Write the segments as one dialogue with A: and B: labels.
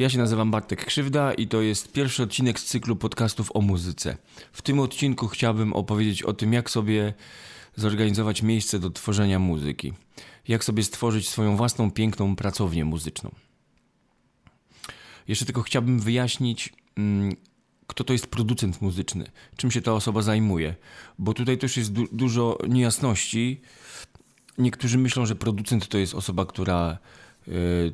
A: Ja się nazywam Bartek Krzywda i to jest pierwszy odcinek z cyklu podcastów o muzyce. W tym odcinku chciałbym opowiedzieć o tym, jak sobie zorganizować miejsce do tworzenia muzyki. Jak sobie stworzyć swoją własną piękną pracownię muzyczną. Jeszcze tylko chciałbym wyjaśnić, mm, kto to jest producent muzyczny, czym się ta osoba zajmuje, bo tutaj też jest du dużo niejasności. Niektórzy myślą, że producent to jest osoba, która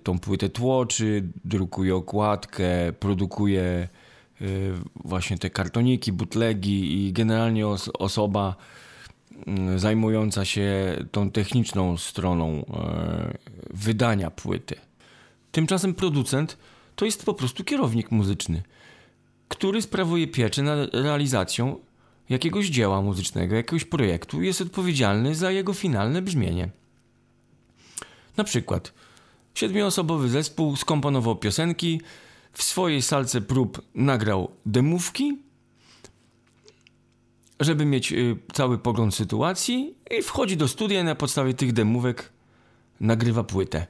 A: tą płytę tłoczy, drukuje okładkę, produkuje y, właśnie te kartoniki, butlegi i generalnie os osoba y, zajmująca się tą techniczną stroną y, wydania płyty. Tymczasem producent to jest po prostu kierownik muzyczny, który sprawuje pieczę nad realizacją jakiegoś dzieła muzycznego, jakiegoś projektu i jest odpowiedzialny za jego finalne brzmienie. Na przykład siedmioosobowy zespół skomponował piosenki, w swojej salce prób nagrał demówki, żeby mieć y, cały pogląd sytuacji i wchodzi do studia i na podstawie tych demówek nagrywa płytę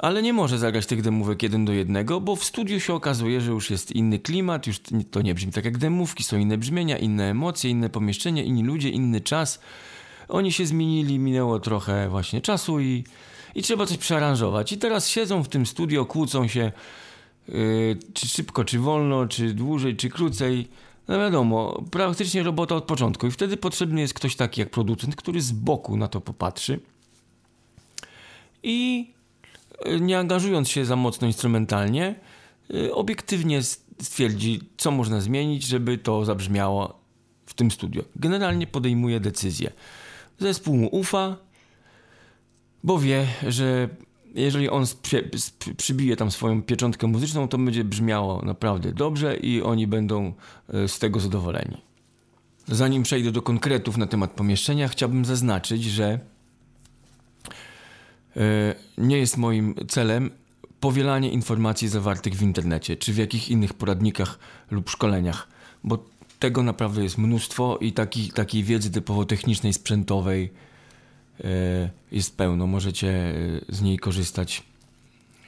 A: ale nie może zagrać tych demówek jeden do jednego, bo w studiu się okazuje, że już jest inny klimat, już to nie brzmi tak jak demówki, są inne brzmienia, inne emocje, inne pomieszczenia, inni ludzie, inny czas. Oni się zmienili, minęło trochę właśnie czasu i, i trzeba coś przearanżować. I teraz siedzą w tym studio, kłócą się, yy, czy szybko, czy wolno, czy dłużej, czy krócej. No wiadomo, praktycznie robota od początku. I wtedy potrzebny jest ktoś taki jak producent, który z boku na to popatrzy i nie angażując się za mocno instrumentalnie, y, obiektywnie stwierdzi, co można zmienić, żeby to zabrzmiało w tym studio. Generalnie podejmuje decyzję. Zespół mu ufa, bo wie, że jeżeli on przybije tam swoją pieczątkę muzyczną, to będzie brzmiało naprawdę dobrze i oni będą y, z tego zadowoleni. Zanim przejdę do konkretów na temat pomieszczenia, chciałbym zaznaczyć, że E, nie jest moim celem powielanie informacji zawartych w internecie, czy w jakich innych poradnikach lub szkoleniach, bo tego naprawdę jest mnóstwo i taki, takiej wiedzy typowo technicznej, sprzętowej e, jest pełno. Możecie e, z niej korzystać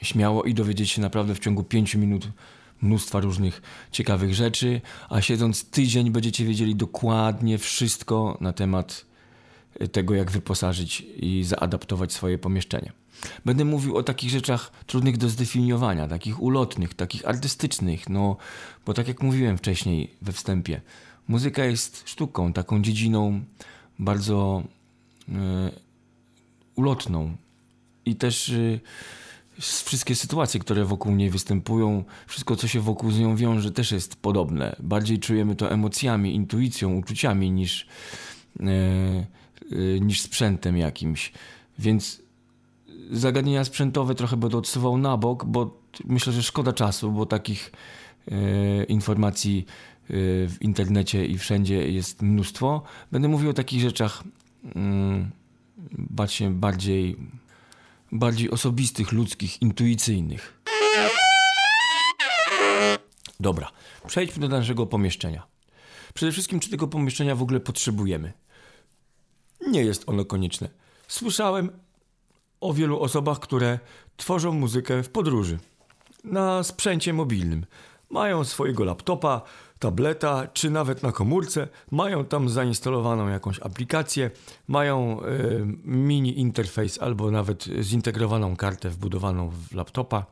A: śmiało i dowiedzieć się naprawdę w ciągu 5 minut mnóstwa różnych ciekawych rzeczy, a siedząc tydzień będziecie wiedzieli dokładnie wszystko na temat tego, jak wyposażyć i zaadaptować swoje pomieszczenie. Będę mówił o takich rzeczach trudnych do zdefiniowania, takich ulotnych, takich artystycznych, no bo tak jak mówiłem wcześniej we wstępie, muzyka jest sztuką, taką dziedziną bardzo ulotną i też y, wszystkie sytuacje, które wokół niej występują, wszystko co się wokół z nią wiąże też jest podobne. Bardziej czujemy to emocjami, intuicją, uczuciami niż y, Y, niż sprzętem jakimś. Więc zagadnienia sprzętowe trochę będę odsuwał na bok, bo myślę, że szkoda czasu, bo takich y, informacji y, w internecie i wszędzie jest mnóstwo. Będę mówił o takich rzeczach bardziej, bardziej, bardziej osobistych, ludzkich, intuicyjnych. Dobra, przejdźmy do naszego pomieszczenia. Przede wszystkim, czy tego pomieszczenia w ogóle potrzebujemy? nie jest ono konieczne. Słyszałem o wielu osobach, które tworzą muzykę w podróży, na sprzęcie mobilnym. Mają swojego laptopa, tableta, czy nawet na komórce, mają tam zainstalowaną jakąś aplikację, mają y, mini interfejs albo nawet zintegrowaną kartę wbudowaną w laptopa.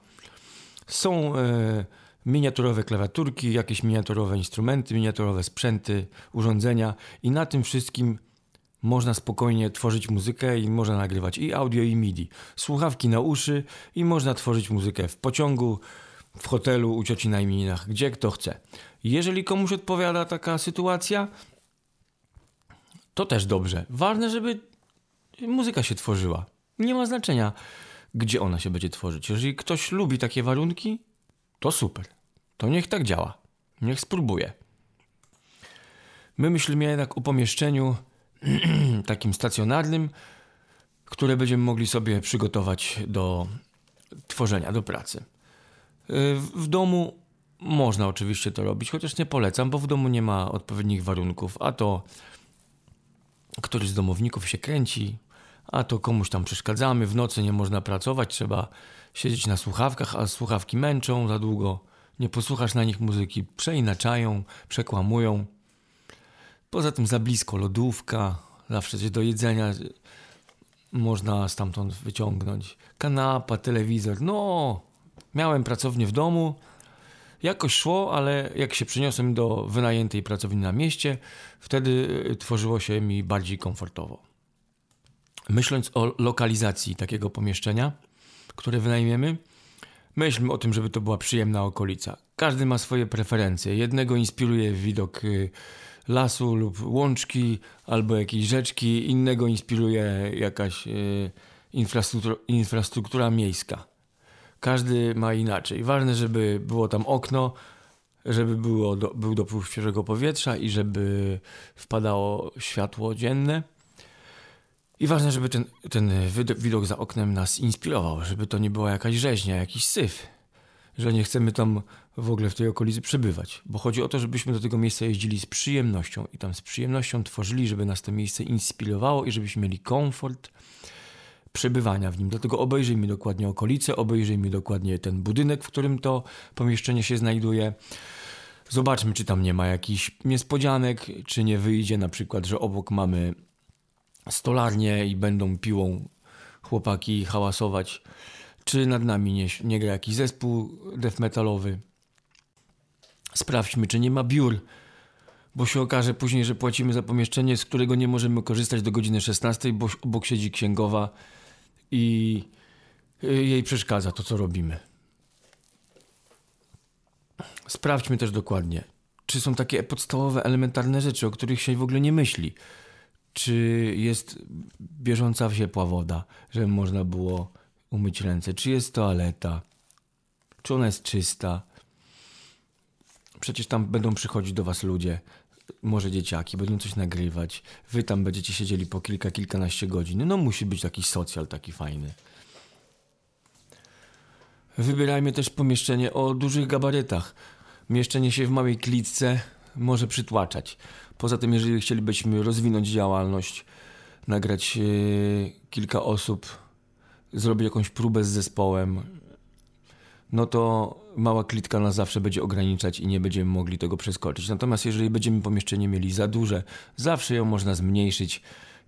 A: Są y, miniaturowe klawiaturki, jakieś miniaturowe instrumenty, miniaturowe sprzęty, urządzenia i na tym wszystkim można spokojnie tworzyć muzykę i można nagrywać i audio, i MIDI. Słuchawki na uszy i można tworzyć muzykę w pociągu, w hotelu, u cioci na imieninach, gdzie kto chce. Jeżeli komuś odpowiada taka sytuacja, to też dobrze. Ważne, żeby muzyka się tworzyła. Nie ma znaczenia, gdzie ona się będzie tworzyć. Jeżeli ktoś lubi takie warunki, to super. To niech tak działa. Niech spróbuje. My myślimy jednak o pomieszczeniu takim stacjonarnym, które będziemy mogli sobie przygotować do tworzenia, do pracy. W domu można oczywiście to robić, chociaż nie polecam, bo w domu nie ma odpowiednich warunków, a to któryś z domowników się kręci, a to komuś tam przeszkadzamy, w nocy nie można pracować, trzeba siedzieć na słuchawkach, a słuchawki męczą za długo, nie posłuchasz na nich muzyki, przeinaczają, przekłamują. Poza tym za blisko lodówka, zawsze coś do jedzenia można stamtąd wyciągnąć. Kanapa, telewizor, no, miałem pracownię w domu, jakoś szło, ale jak się przeniosłem do wynajętej pracowni na mieście, wtedy tworzyło się mi bardziej komfortowo. Myśląc o lokalizacji takiego pomieszczenia, które wynajmiemy, myślmy o tym, żeby to była przyjemna okolica. Każdy ma swoje preferencje. Jednego inspiruje widok y, lasu lub łączki albo jakiejś rzeczki, innego inspiruje jakaś y, infrastruktura, infrastruktura miejska. Każdy ma inaczej. Ważne, żeby było tam okno, żeby było do, był dopływ świeżego powietrza i żeby wpadało światło dzienne. I ważne, żeby ten, ten widok za oknem nas inspirował, żeby to nie była jakaś rzeźnia, jakiś syf, że nie chcemy tam w ogóle w tej okolicy przebywać, bo chodzi o to, żebyśmy do tego miejsca jeździli z przyjemnością i tam z przyjemnością tworzyli, żeby nas to miejsce inspirowało i żebyśmy mieli komfort przebywania w nim. Dlatego obejrzyjmy dokładnie okolice, obejrzyjmy dokładnie ten budynek, w którym to pomieszczenie się znajduje. Zobaczmy, czy tam nie ma jakichś niespodzianek, czy nie wyjdzie na przykład, że obok mamy stolarnię i będą piłą chłopaki hałasować, czy nad nami nie, nie gra jakiś zespół death metalowy. Sprawdźmy, czy nie ma biur, bo się okaże później, że płacimy za pomieszczenie, z którego nie możemy korzystać do godziny 16, bo obok siedzi księgowa i jej przeszkadza to, co robimy. Sprawdźmy też dokładnie, czy są takie podstawowe, elementarne rzeczy, o których się w ogóle nie myśli czy jest bieżąca ciepła woda, żeby można było umyć ręce, czy jest toaleta, czy ona jest czysta. Przecież tam będą przychodzić do was ludzie, może dzieciaki, będą coś nagrywać. Wy tam będziecie siedzieli po kilka, kilkanaście godzin. No musi być jakiś socjal taki fajny. Wybierajmy też pomieszczenie o dużych gabarytach. Mieszczenie się w małej klitce może przytłaczać. Poza tym, jeżeli chcielibyśmy rozwinąć działalność, nagrać e, kilka osób, zrobić jakąś próbę z zespołem, no to mała klitka nas zawsze będzie ograniczać i nie będziemy mogli tego przeskoczyć. Natomiast jeżeli będziemy pomieszczenie mieli za duże, zawsze ją można zmniejszyć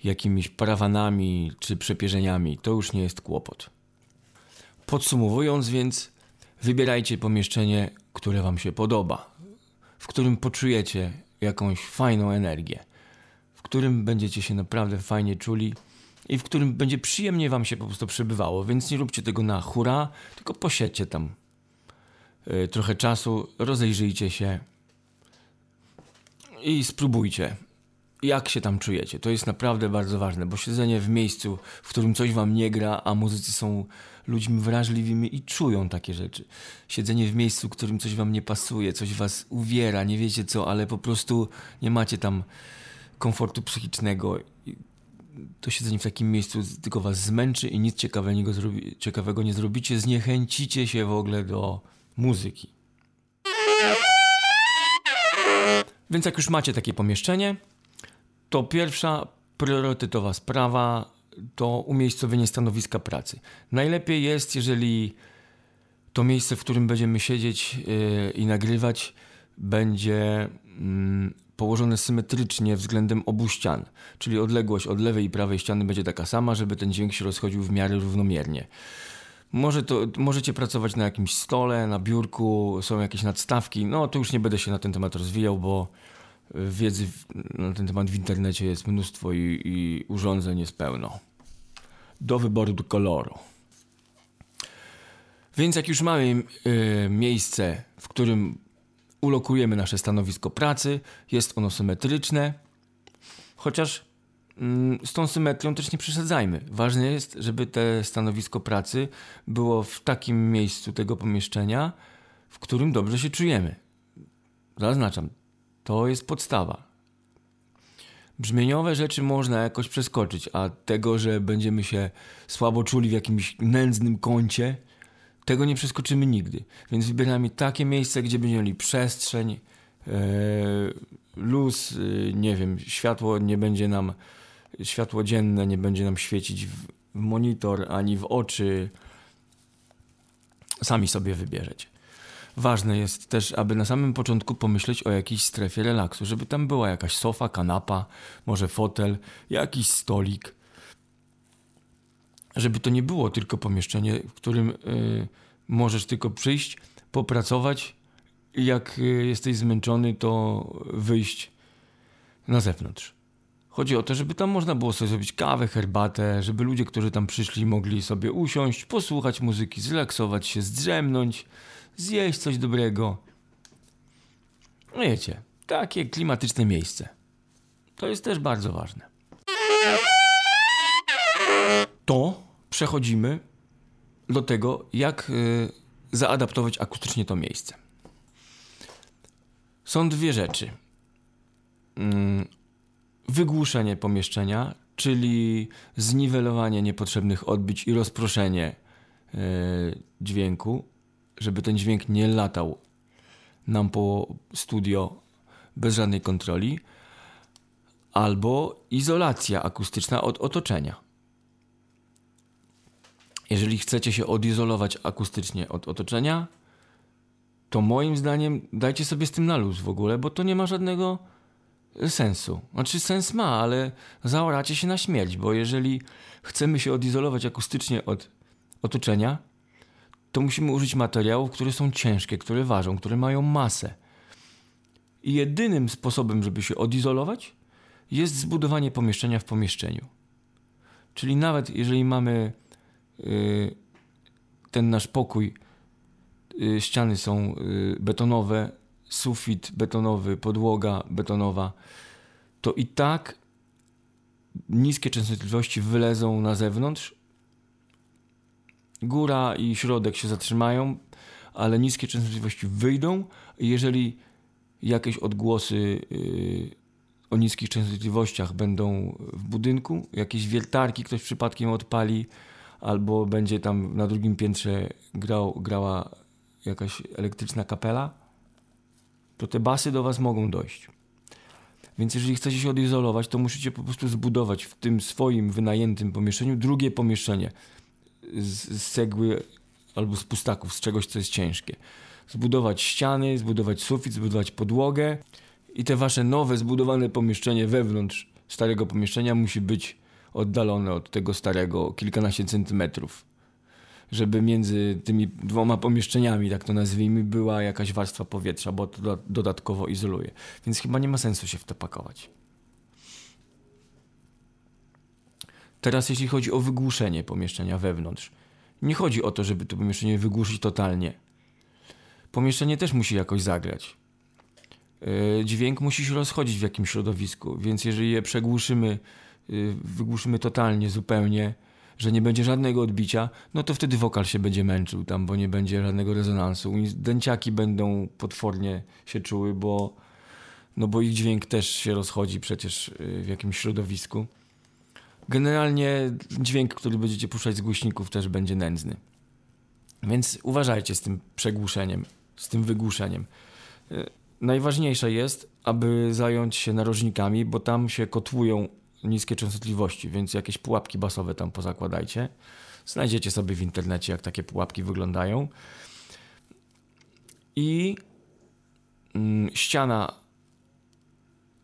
A: jakimiś parawanami czy przepierzeniami. To już nie jest kłopot. Podsumowując więc, wybierajcie pomieszczenie, które Wam się podoba, w którym poczujecie jakąś fajną energię, w którym będziecie się naprawdę fajnie czuli i w którym będzie przyjemnie wam się po prostu przebywało, więc nie róbcie tego na hura, tylko posiedźcie tam yy, trochę czasu, rozejrzyjcie się i spróbujcie jak się tam czujecie. To jest naprawdę bardzo ważne, bo siedzenie w miejscu, w którym coś wam nie gra, a muzycy są ludźmi wrażliwymi i czują takie rzeczy. Siedzenie w miejscu, w którym coś wam nie pasuje, coś was uwiera, nie wiecie co, ale po prostu nie macie tam komfortu psychicznego. To siedzenie w takim miejscu tylko was zmęczy i nic ciekawego, ciekawego nie zrobicie. Zniechęcicie się w ogóle do muzyki. Więc jak już macie takie pomieszczenie, to pierwsza priorytetowa sprawa to umiejscowienie stanowiska pracy. Najlepiej jest, jeżeli to miejsce, w którym będziemy siedzieć yy, i nagrywać, będzie yy, położone symetrycznie względem obu ścian, czyli odległość od lewej i prawej ściany będzie taka sama, żeby ten dźwięk się rozchodził w miarę równomiernie. Może to, możecie pracować na jakimś stole, na biurku, są jakieś nadstawki. No to już nie będę się na ten temat rozwijał, bo wiedzy na ten temat w internecie jest mnóstwo i, i urządzeń jest pełno. Do wyboru do koloru. Więc jak już mamy y, miejsce, w którym ulokujemy nasze stanowisko pracy, jest ono symetryczne, chociaż y, z tą symetrią też nie przesadzajmy. Ważne jest, żeby te stanowisko pracy było w takim miejscu tego pomieszczenia, w którym dobrze się czujemy. Zaznaczam, to jest podstawa. Brzmieniowe rzeczy można jakoś przeskoczyć, a tego, że będziemy się słabo czuli w jakimś nędznym kącie, tego nie przeskoczymy nigdy. Więc wybieramy takie miejsce, gdzie będziemy mieli przestrzeń, e, luz, e, nie wiem, światło nie będzie nam światło dzienne nie będzie nam świecić w monitor ani w oczy. Sami sobie wybierzecie. Ważne jest też, aby na samym początku pomyśleć o jakiejś strefie relaksu, żeby tam była jakaś sofa, kanapa, może fotel, jakiś stolik. Żeby to nie było tylko pomieszczenie, w którym y, możesz tylko przyjść, popracować i jak y, jesteś zmęczony, to wyjść na zewnątrz. Chodzi o to, żeby tam można było sobie zrobić kawę, herbatę, żeby ludzie, którzy tam przyszli, mogli sobie usiąść, posłuchać muzyki, zrelaksować się, zdrzemnąć, zjeść coś dobrego. No wiecie, takie klimatyczne miejsce. To jest też bardzo ważne. To przechodzimy do tego, jak y, zaadaptować akustycznie to miejsce. Są dwie rzeczy. Mm, wygłuszenie pomieszczenia, czyli zniwelowanie niepotrzebnych odbić i rozproszenie y, dźwięku, żeby ten dźwięk nie latał nam po studio bez żadnej kontroli, albo izolacja akustyczna od otoczenia. Jeżeli chcecie się odizolować akustycznie od otoczenia, to moim zdaniem dajcie sobie z tym na luz w ogóle, bo to nie ma żadnego sensu. Znaczy sens ma, ale zaoracie się na śmierć, bo jeżeli chcemy się odizolować akustycznie od otoczenia, to musimy użyć materiałów, które są ciężkie, które ważą, które mają masę. I jedynym sposobem, żeby się odizolować, jest zbudowanie pomieszczenia w pomieszczeniu. Czyli nawet jeżeli mamy ten nasz pokój, yy, ściany są yy, betonowe, sufit betonowy, podłoga betonowa, to i tak niskie częstotliwości wylezą na zewnątrz góra i środek się zatrzymają, ale niskie częstotliwości wyjdą. Jeżeli jakieś odgłosy o niskich częstotliwościach będą w budynku, jakieś wiertarki ktoś przypadkiem odpali, albo będzie tam na drugim piętrze grał, grała jakaś elektryczna kapela, to te basy do Was mogą dojść. Więc jeżeli chcecie się odizolować, to musicie po prostu zbudować w tym swoim wynajętym pomieszczeniu drugie pomieszczenie z, z cegły albo z pustaków, z czegoś, co jest ciężkie. Zbudować ściany, zbudować sufit, zbudować podłogę i te wasze nowe, zbudowane pomieszczenie wewnątrz starego pomieszczenia musi być oddalone od tego starego kilkanaście centymetrów. Żeby między tymi dwoma pomieszczeniami, tak to nazwijmy, była jakaś warstwa powietrza, bo to dodatkowo izoluje. Więc chyba nie ma sensu się w to pakować. Teraz jeśli chodzi o wygłuszenie pomieszczenia wewnątrz. Nie chodzi o to, żeby to pomieszczenie wygłuszyć totalnie. Pomieszczenie też musi jakoś zagrać. Yy, dźwięk musi się rozchodzić w jakimś środowisku, więc jeżeli je przegłuszymy, wygłuszymy totalnie, zupełnie, że nie będzie żadnego odbicia, no to wtedy wokal się będzie męczył tam, bo nie będzie żadnego rezonansu. Dęciaki będą potwornie się czuły, bo, no bo ich dźwięk też się rozchodzi przecież yy, w jakimś środowisku. Generalnie dźwięk, który będziecie puszczać z głośników też będzie nędzny. Więc uważajcie z tym przegłuszeniem, z tym wygłuszeniem. E, najważniejsze jest, aby zająć się narożnikami, bo tam się kotłują niskie częstotliwości, więc jakieś pułapki basowe tam pozakładajcie. Znajdziecie sobie w internecie, jak takie pułapki wyglądają. I mm, ściana,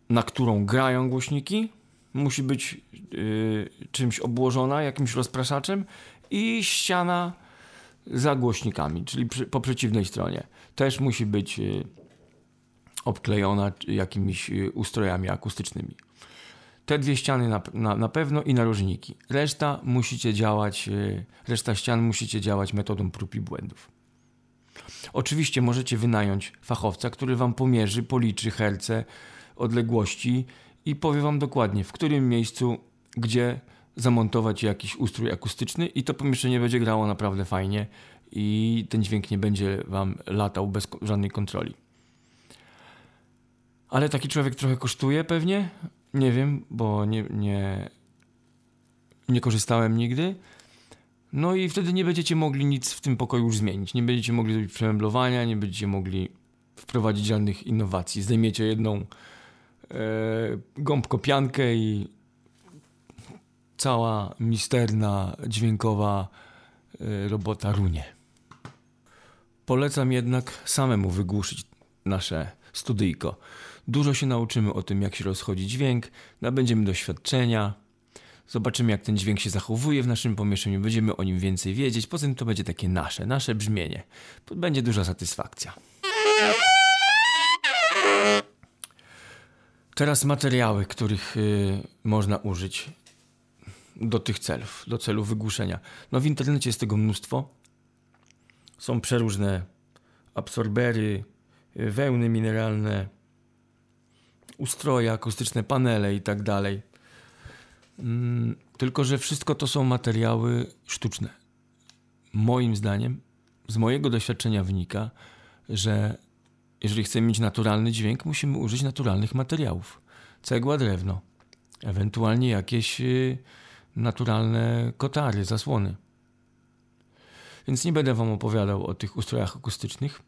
A: na którą grają głośniki, musi być y, czymś obłożona, jakimś rozpraszaczem i ściana za głośnikami, czyli przy, po przeciwnej stronie. Też musi być y, obklejona jakimiś y, ustrojami akustycznymi. Te dwie ściany na, na, na, pewno i narożniki. Reszta musicie działać, reszta ścian musicie działać metodą prób i błędów. Oczywiście możecie wynająć fachowca, który wam pomierzy, policzy herce, odległości i powie Wam dokładnie, w którym miejscu, gdzie zamontować jakiś ustrój akustyczny i to pomieszczenie będzie grało naprawdę fajnie i ten dźwięk nie będzie Wam latał bez żadnej kontroli. Ale taki człowiek trochę kosztuje pewnie? Nie wiem, bo nie, nie, nie korzystałem nigdy. No i wtedy nie będziecie mogli nic w tym pokoju już zmienić. Nie będziecie mogli zrobić przemeblowania, nie będziecie mogli wprowadzić żadnych innowacji. Zdejmiecie jedną e, gąbkopiankę i cała misterna, dźwiękowa y, robota runie. Polecam jednak samemu wygłuszyć nasze studyjko. Dużo się nauczymy o tym, jak się rozchodzi dźwięk, nabędziemy doświadczenia, zobaczymy, jak ten dźwięk się zachowuje w naszym pomieszczeniu, będziemy o nim więcej wiedzieć. Poza tym to będzie takie nasze, nasze brzmienie. Będzie duża satysfakcja. Teraz materiały, których y, można użyć do tych celów, do celu wygłuszenia. No w internecie jest tego mnóstwo. Są przeróżne absorbery, y, wełny mineralne, ustroje akustyczne, panele i tak dalej. Mm, tylko, że wszystko to są materiały sztuczne. Moim zdaniem, z mojego doświadczenia wynika, że jeżeli chcemy mieć naturalny dźwięk, musimy użyć naturalnych materiałów. Cegła, drewno, ewentualnie jakieś y, naturalne kotary, zasłony. Więc nie będę Wam opowiadał o tych ustrojach akustycznych.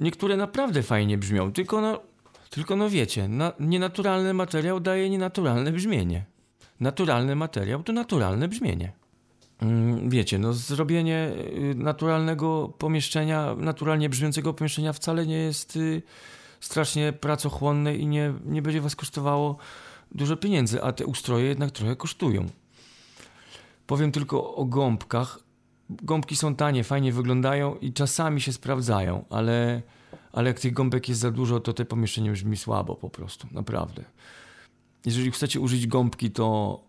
A: Niektóre naprawdę fajnie brzmią, tylko no, tylko no wiecie, na, nienaturalny materiał daje nienaturalne brzmienie. Naturalny materiał to naturalne brzmienie. Mm, wiecie, no zrobienie y, naturalnego pomieszczenia, naturalnie brzmiącego pomieszczenia wcale nie jest y, strasznie pracochłonne i nie, nie będzie was kosztowało dużo pieniędzy, a te ustroje jednak trochę kosztują. Powiem tylko o gąbkach. Gąbki są tanie, fajnie wyglądają i czasami się sprawdzają, ale, ale jak tych gąbek jest za dużo, to te pomieszczenie brzmi słabo po prostu, naprawdę. Jeżeli chcecie użyć gąbki, to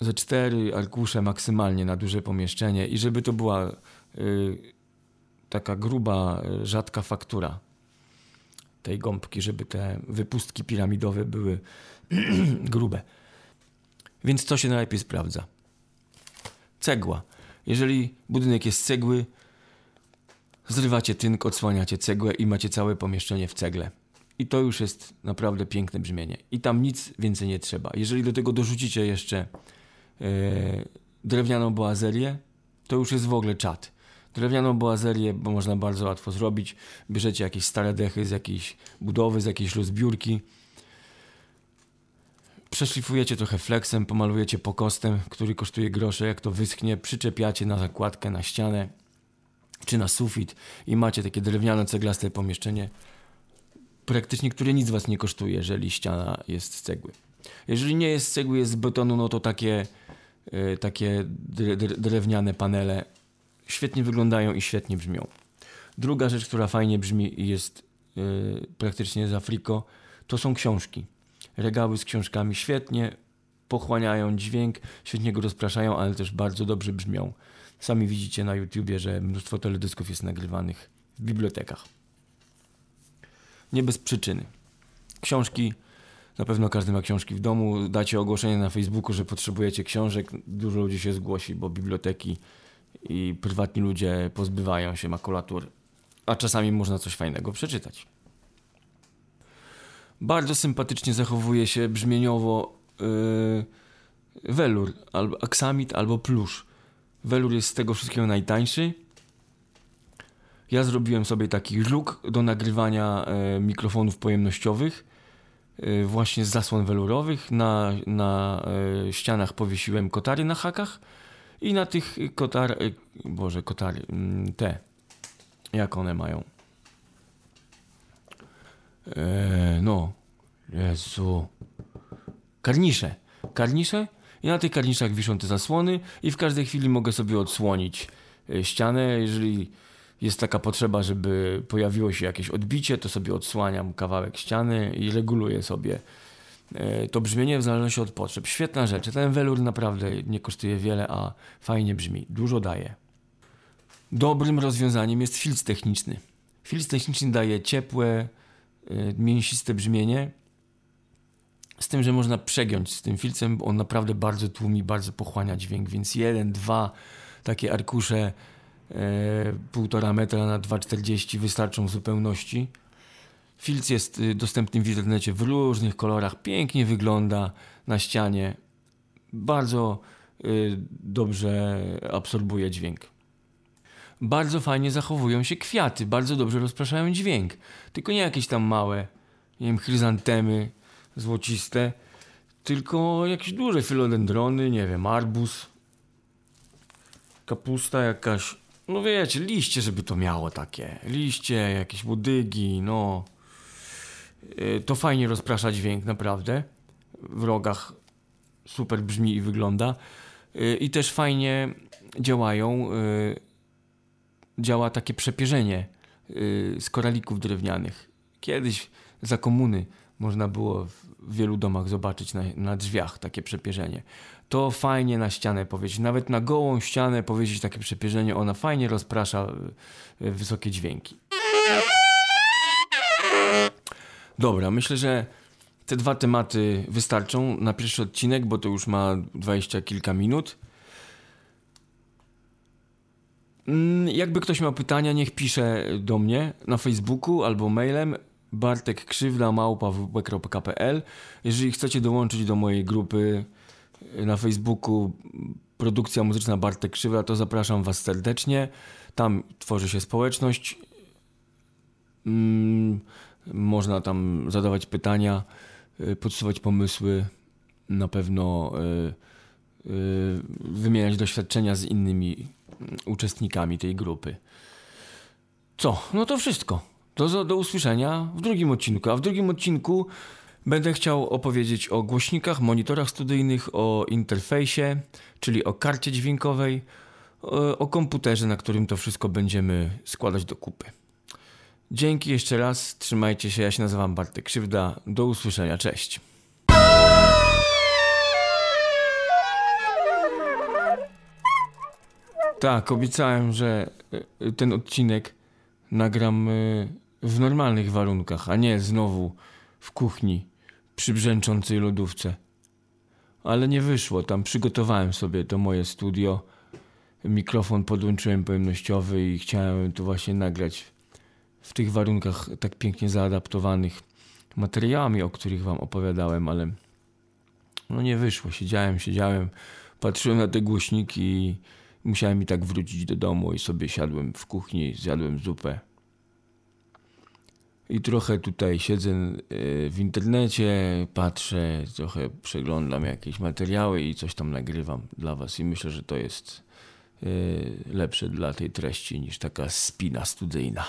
A: ze cztery arkusze maksymalnie na duże pomieszczenie i żeby to była y, taka gruba, rzadka faktura tej gąbki, żeby te wypustki piramidowe były grube. Więc co się najlepiej sprawdza? Cegła. Jeżeli budynek jest z cegły, zrywacie tynk, odsłaniacie cegłę i macie całe pomieszczenie w cegle. I to już jest naprawdę piękne brzmienie. I tam nic więcej nie trzeba. Jeżeli do tego dorzucicie jeszcze yy, drewnianą boazerię, to już jest w ogóle czat. Drewnianą boazerię, bo można bardzo łatwo zrobić. Bierzecie jakieś stare dechy z jakiejś budowy, z jakiejś rozbiórki. Przeszlifujecie trochę flexem, pomalujecie pokostem, który kosztuje grosze. Jak to wyschnie, przyczepiacie na zakładkę, na ścianę czy na sufit i macie takie drewniane, ceglaste pomieszczenie, praktycznie które nic was nie kosztuje, jeżeli ściana jest z cegły. Jeżeli nie jest z cegły, jest z betonu, no to takie, yy, takie drewniane panele świetnie wyglądają i świetnie brzmią. Druga rzecz, która fajnie brzmi i jest yy, praktycznie z Afriko, to są książki. Regały z książkami świetnie pochłaniają dźwięk, świetnie go rozpraszają, ale też bardzo dobrze brzmią. Sami widzicie na YouTubie, że mnóstwo teledysków jest nagrywanych w bibliotekach. Nie bez przyczyny. Książki, na pewno każdy ma książki w domu. Dacie ogłoszenie na Facebooku, że potrzebujecie książek. Dużo ludzi się zgłosi, bo biblioteki i prywatni ludzie pozbywają się makulatur, a czasami można coś fajnego przeczytać. Bardzo sympatycznie zachowuje się brzmieniowo yy, welur, albo aksamit, albo plusz. Welur jest z tego wszystkiego najtańszy. Ja zrobiłem sobie taki luk do nagrywania e, mikrofonów pojemnościowych e, właśnie z zasłon welurowych. Na, na e, ścianach powiesiłem kotary na hakach i na tych kotar... Boże, kotary, mm, te. Jak one mają? E, no. Jezu. Karnisze. Karnisze? I na tych karniszach wiszą te zasłony i w każdej chwili mogę sobie odsłonić e, ścianę. Jeżeli jest taka potrzeba, żeby pojawiło się jakieś odbicie, to sobie odsłaniam kawałek ściany i reguluję sobie E, to brzmienie w zależności od potrzeb. Świetna rzecz. Ten welur naprawdę nie kosztuje wiele, a fajnie brzmi. Dużo daje. Dobrym rozwiązaniem jest filtr techniczny. Filtr techniczny daje ciepłe, mięsiste brzmienie, z tym, że można przegiąć z tym filtrem, bo on naprawdę bardzo tłumi, bardzo pochłania dźwięk, więc jeden, dwa takie arkusze e, półtora metra na 2,40 wystarczą w zupełności. Filc jest y, dostępny w internecie w różnych kolorach, pięknie wygląda na ścianie, bardzo y, dobrze absorbuje dźwięk. Bardzo fajnie zachowują się kwiaty, bardzo dobrze rozpraszają dźwięk. Tylko nie jakieś tam małe, nie wiem, chryzantemy złociste, tylko jakieś duże filodendrony, nie wiem, arbuz, kapusta jakaś, no wiecie, liście, żeby to miało takie, liście, jakieś łodygi, no. Y, To fajnie rozprasza dźwięk, naprawdę. W rogach super brzmi i wygląda. Y, I też fajnie działają, y, działa takie przepierzenie y, z koralików drewnianych. Kiedyś za komuny można było w wielu domach zobaczyć na, na drzwiach takie przepierzenie. To fajnie na ścianę powiedzieć, nawet na gołą ścianę powiedzieć takie przepierzenie, ona fajnie rozprasza y, wysokie dźwięki. Dobra, myślę, że te dwa tematy wystarczą na pierwszy odcinek, bo to już ma dwadzieścia kilka minut. Mm, Jakby ktoś miał pytania, niech pisze do mnie na Facebooku albo mailem bartekkrzywda.małpa.pl Jeżeli chcecie dołączyć do mojej grupy na Facebooku Produkcja Muzyczna Bartek Krzywda, to zapraszam Was serdecznie. Tam tworzy się społeczność. Mm, można tam zadawać pytania, y, podsuwać pomysły, na pewno y, y, wymieniać doświadczenia z innymi mm, uczestnikami tej grupy. Co? No to wszystko. Do, do usłyszenia w drugim odcinku. A w drugim odcinku będę chciał opowiedzieć o głośnikach, monitorach studyjnych, o interfejsie, czyli o karcie dźwiękowej, o, komputerze, na którym to wszystko będziemy składać do kupy. Dzięki jeszcze raz, trzymajcie się, ja się nazywam Bartek Krzywda, do usłyszenia, cześć. Tak, obiecałem, że y, ten odcinek nagram y, w normalnych warunkach, a nie znowu w kuchni przy brzęczącej lodówce. Ale nie wyszło, tam przygotowałem sobie to moje studio, mikrofon podłączyłem pojemnościowy i chciałem to właśnie nagrać w tych warunkach tak pięknie zaadaptowanych materiałami, o których wam opowiadałem, ale no nie wyszło. Siedziałem, siedziałem, patrzyłem na te głośniki i musiałem i tak wrócić do domu i sobie siadłem w kuchni, zjadłem zupę. I trochę tutaj siedzę y, w internecie, patrzę, trochę przeglądam jakieś materiały i coś tam nagrywam dla was i myślę, że to jest y, lepsze dla tej treści niż taka spina studyjna.